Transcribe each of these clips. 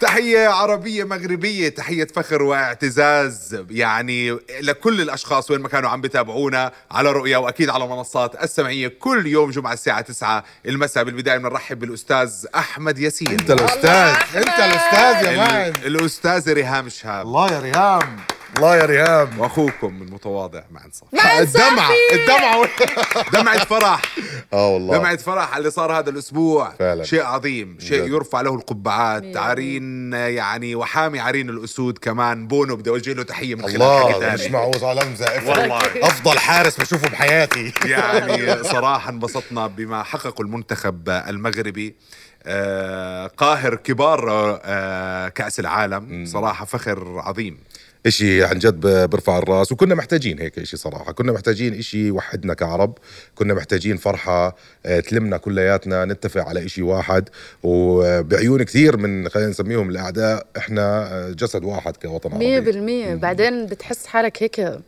تحية عربية مغربية تحية فخر واعتزاز. يعني لكل الأشخاص وين ما كانوا عم بتابعونا على رؤيا وأكيد على منصات السمعية كل يوم جمعة الساعة 9 المساء بالبداية بنرحب بالأستاذ أحمد ياسين. أنت الأستاذ أنت الأستاذ يا مان ال- الأستاذ ريهام شهاب. الله يا ريهام. الله يا ريهام. وأخوكم المتواضع مع إنصاف. الدمعة الدمعة دمعة فرح. آه والله. دمعة فرح اللي صار هذا الأسبوع. فعلا. شيء عظيم. شيء جد. يرفع له القبعات. عرين يعني وحامي عرين الأسود كمان. بونو بدي أوجه له تحية من خلال الله مش. معقول على زائف والله. أفضل حارس بشوفه بحياتي. يعني صراحة انبسطنا بما حققه المنتخب المغربي. آه، قاهر كبار آه، كأس العالم. صراحة فخر عظيم. إشي عن جد برفع الراس. وكنا محتاجين هيك إشي صراحة. كنا محتاجين إشي يوحدنا كعرب. كنا محتاجين فرحة آه، تلمنا كلياتنا نتفق على إشي واحد. وبعيون كثير من خلينا نسميهم الأعداء إحنا آه، جسد واحد كوطن مية عربي بالمية بعدين بتحس حالك هيك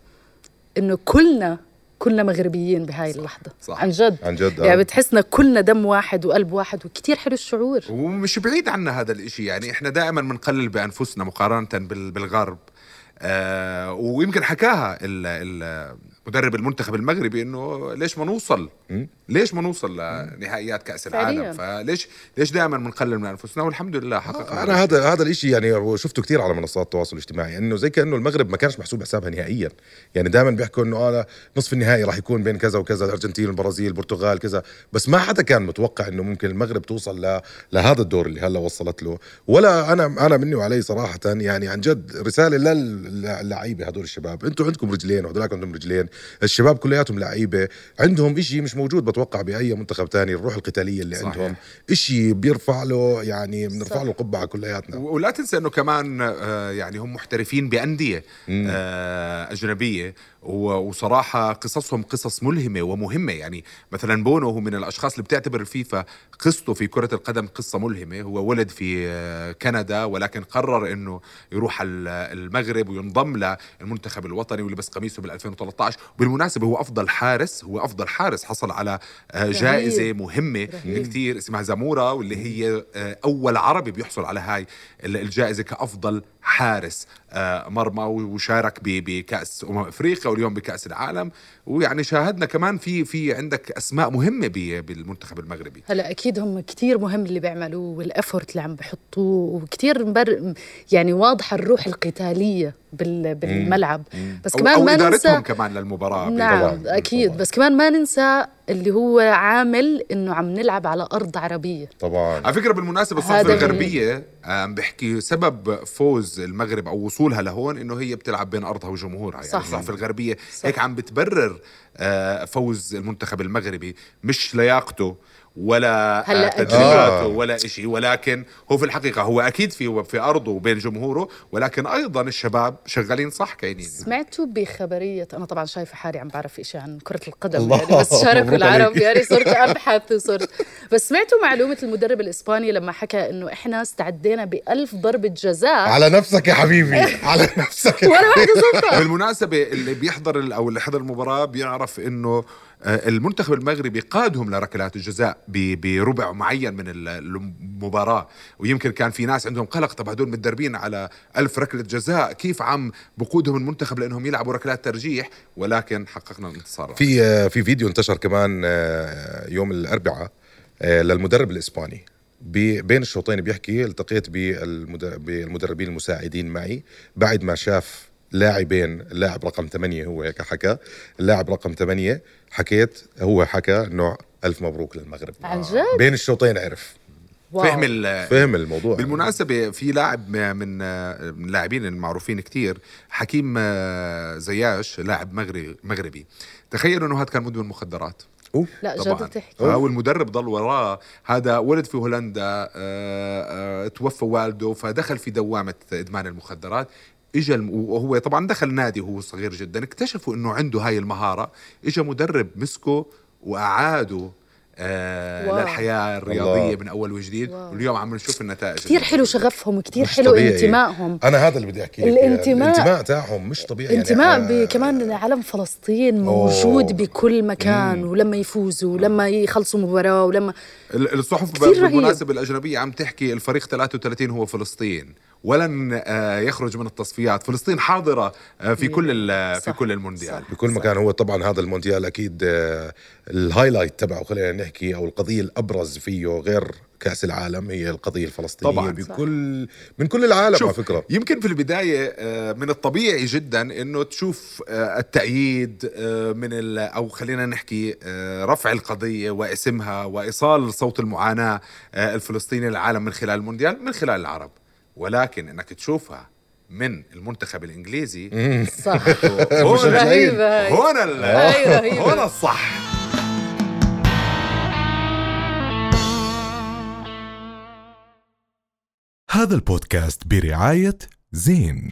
إنه كلنا كلنا مغربيين بهاي اللحظة. صح. عن جد. عن جد آه. يعني بتحسنا كلنا دم واحد وقلب واحد وكتير حلو الشعور. ومش بعيد عنا هذا الإشي. يعني إحنا دائما بنقلل بأنفسنا مقارنة بال- بالغرب. آه ويمكن حكاها ال- مدرب المنتخب المغربي إنه ليش ما نوصل. ليش ما نوصل لنهائيات كأس العالم؟ فعلياً. فليش ليش دائما بنقلل من أنفسنا؟ والحمد لله حققنا أنا هذا هذا الإشي يعني شفته كثير على منصات التواصل الاجتماعي إنه زي كأنه المغرب ما كانش محسوب حسابها نهائيا. يعني دائما بيحكوا إنه أنا نصف النهائي راح يكون بين كذا وكذا الارجنتين البرازيل البرتغال كذا. بس ما حدا كان متوقع إنه ممكن المغرب توصل ل... لهذا الدور اللي هلا وصلت له. ولا أنا أنا مني وعلي صراحة يعني عن جد رسالة للعيبة هدول الشباب. أنتم عندكم رجلين وهذولاك عندهم رجلين. الشباب كلياتهم لعيبة عندهم إشي مش موجود بتوقع بأي منتخب تاني الروح القتالية اللي صحيح. عندهم. إشي بيرفع له يعني بنرفع. له القبعه كلياتنا. ولا تنسى إنه كمان آه، يعني هم محترفين بأندية آه، أجنبية. وصراحة قصصهم قصص ملهمة ومهمة. يعني مثلا بونو هو من الأشخاص اللي بتعتبر الفيفا قصته في كرة القدم قصة ملهمة. هو ولد في آه، كندا ولكن قرر إنه يروح ال- المغرب وينضم للمنتخب الوطني ولبس قميصه بال 2013 وبالمناسبه هو أفضل حارس هو أفضل حارس حصل على آه، رهيب. جائزة مهمة رهيب. كثير اسمها زامورا واللي هي آه، أول عربي بيحصل على هاي ال- الجائزة كأفضل حارس آه، مرمى وشارك بكأس أمم أفريقيا واليوم بكأس العالم. ويعني شاهدنا كمان في في عندك أسماء مهمة بالمنتخب المغربي. هلا أكيد هم كتير مهم اللي بيعملوه والافورت اللي عم بحطوه وكتير مبر يعني واضحة الروح القتالية بال... بالملعب. بس أو, كمان أو ما ننسى كمان للمباراة نعم أكيد. بس كمان ما ننسى اللي هو عامل إنه عم نلعب على أرض عربية طبعا على فكرة بالمناسبة الصحف الغربية عم بحكي سبب فوز المغرب أو وصولها لهون إنه هي بتلعب بين أرضها وجمهورها يعني صح. الصحف الغربية صح. هيك عم بتبرر فوز المنتخب المغربي مش لياقته ولا هلأ آه، أكيد. تدريباته آه. ولا شيء ولكن هو في الحقيقة هو أكيد في في أرضه وبين جمهوره ولكن أيضا الشباب شغالين صح كاينين سمعتوا بخبرية أنا طبعا شايفة حالي عم بعرف إشي عن كرة القدم الله. يعني بس شاركوا العرب. يعني صرت أبحث وصرت بس سمعتوا معلومة المدرب الإسباني لما حكى إنه إحنا استعدينا بألف ضربة جزاء على نفسك يا حبيبي على نفسك يا ولا واحدة بالمناسبة اللي بيحضر أو اللي حضر المباراة بيعرف انه آه، المنتخب المغربي قادهم لركلات الجزاء بربع معين من ال- المباراة. ويمكن كان في ناس عندهم قلق طب هدول متدربين على ألف ركلة جزاء كيف عم بقودهم المنتخب لأنهم يلعبوا ركلات ترجيح؟ ولكن حققنا الانتصار. في آه، في فيديو انتشر كمان آه، يوم الأربعاء آه، للمدرب الإسباني. بي- بين الشوطين بيحكي التقيت بالمد- بالمدربين المساعدين معي. بعد ما شاف لاعبين اللاعب رقم ثمانية هو هيك حكى. اللاعب رقم ثمانية حكيت هو حكى إنه ألف مبروك للمغرب. عن جد؟ بين الشوطين عرف. واو. فهم ال- فهم الموضوع. بالمناسبة في لاعب من من اللاعبين المعروفين كتير حكيم آه، زياش لاعب مغربي مغربي. تخيلوا إنه هذا كان مدمن مخدرات أوف. لا طبعا. جد بتحكي فهو المدرب ضل وراه. هذا ولد في هولندا آه، آه، توفى والده فدخل في دوامة إدمان المخدرات. اجى الم... وهو طبعا دخل نادي وهو صغير جدا اكتشفوا إنه عنده هاي المهارة اجى مدرب مسكه وأعاده آه. للحياة الرياضية الله. من أول وجديد واو. واليوم عم نشوف النتائج كثير حلو شغفهم وكثير مش حلو طبيعي. انتمائهم أنا هذا اللي بدي أحكي لك الانتماء- الانتماء تاعهم مش طبيعي انتماء يعني كمان علم فلسطين موجود أوه. بكل مكان ولما يفوزوا ولما يخلصوا مباراة ولما ال- الصحف. بالمناسبة الأجنبية عم تحكي الفريق 33 هو فلسطين ولن آه، يخرج من التصفيات فلسطين حاضرة آه، في كل ال- في. كل المونديال صح. بكل مكان هو طبعا هذا المونديال أكيد آه، ال highlight تبعه خلينا نحكي أو القضية الأبرز فيه غير كأس العالم هي القضية الفلسطينية طبعاً. بكل من كل العالم على شوف فكرة يمكن في البداية آه، من الطبيعي جدا إنه تشوف آه، التأييد آه، من ال- أو خلينا نحكي آه، رفع القضية واسمها وإيصال صوت المعاناة آه، الفلسطيني للعالم من خلال المونديال من خلال العرب ولكن إنك تشوفها من المنتخب الإنجليزي صح هون رهيبة هاي. هون رهيبة. هون الصح هذا البودكاست برعاية زين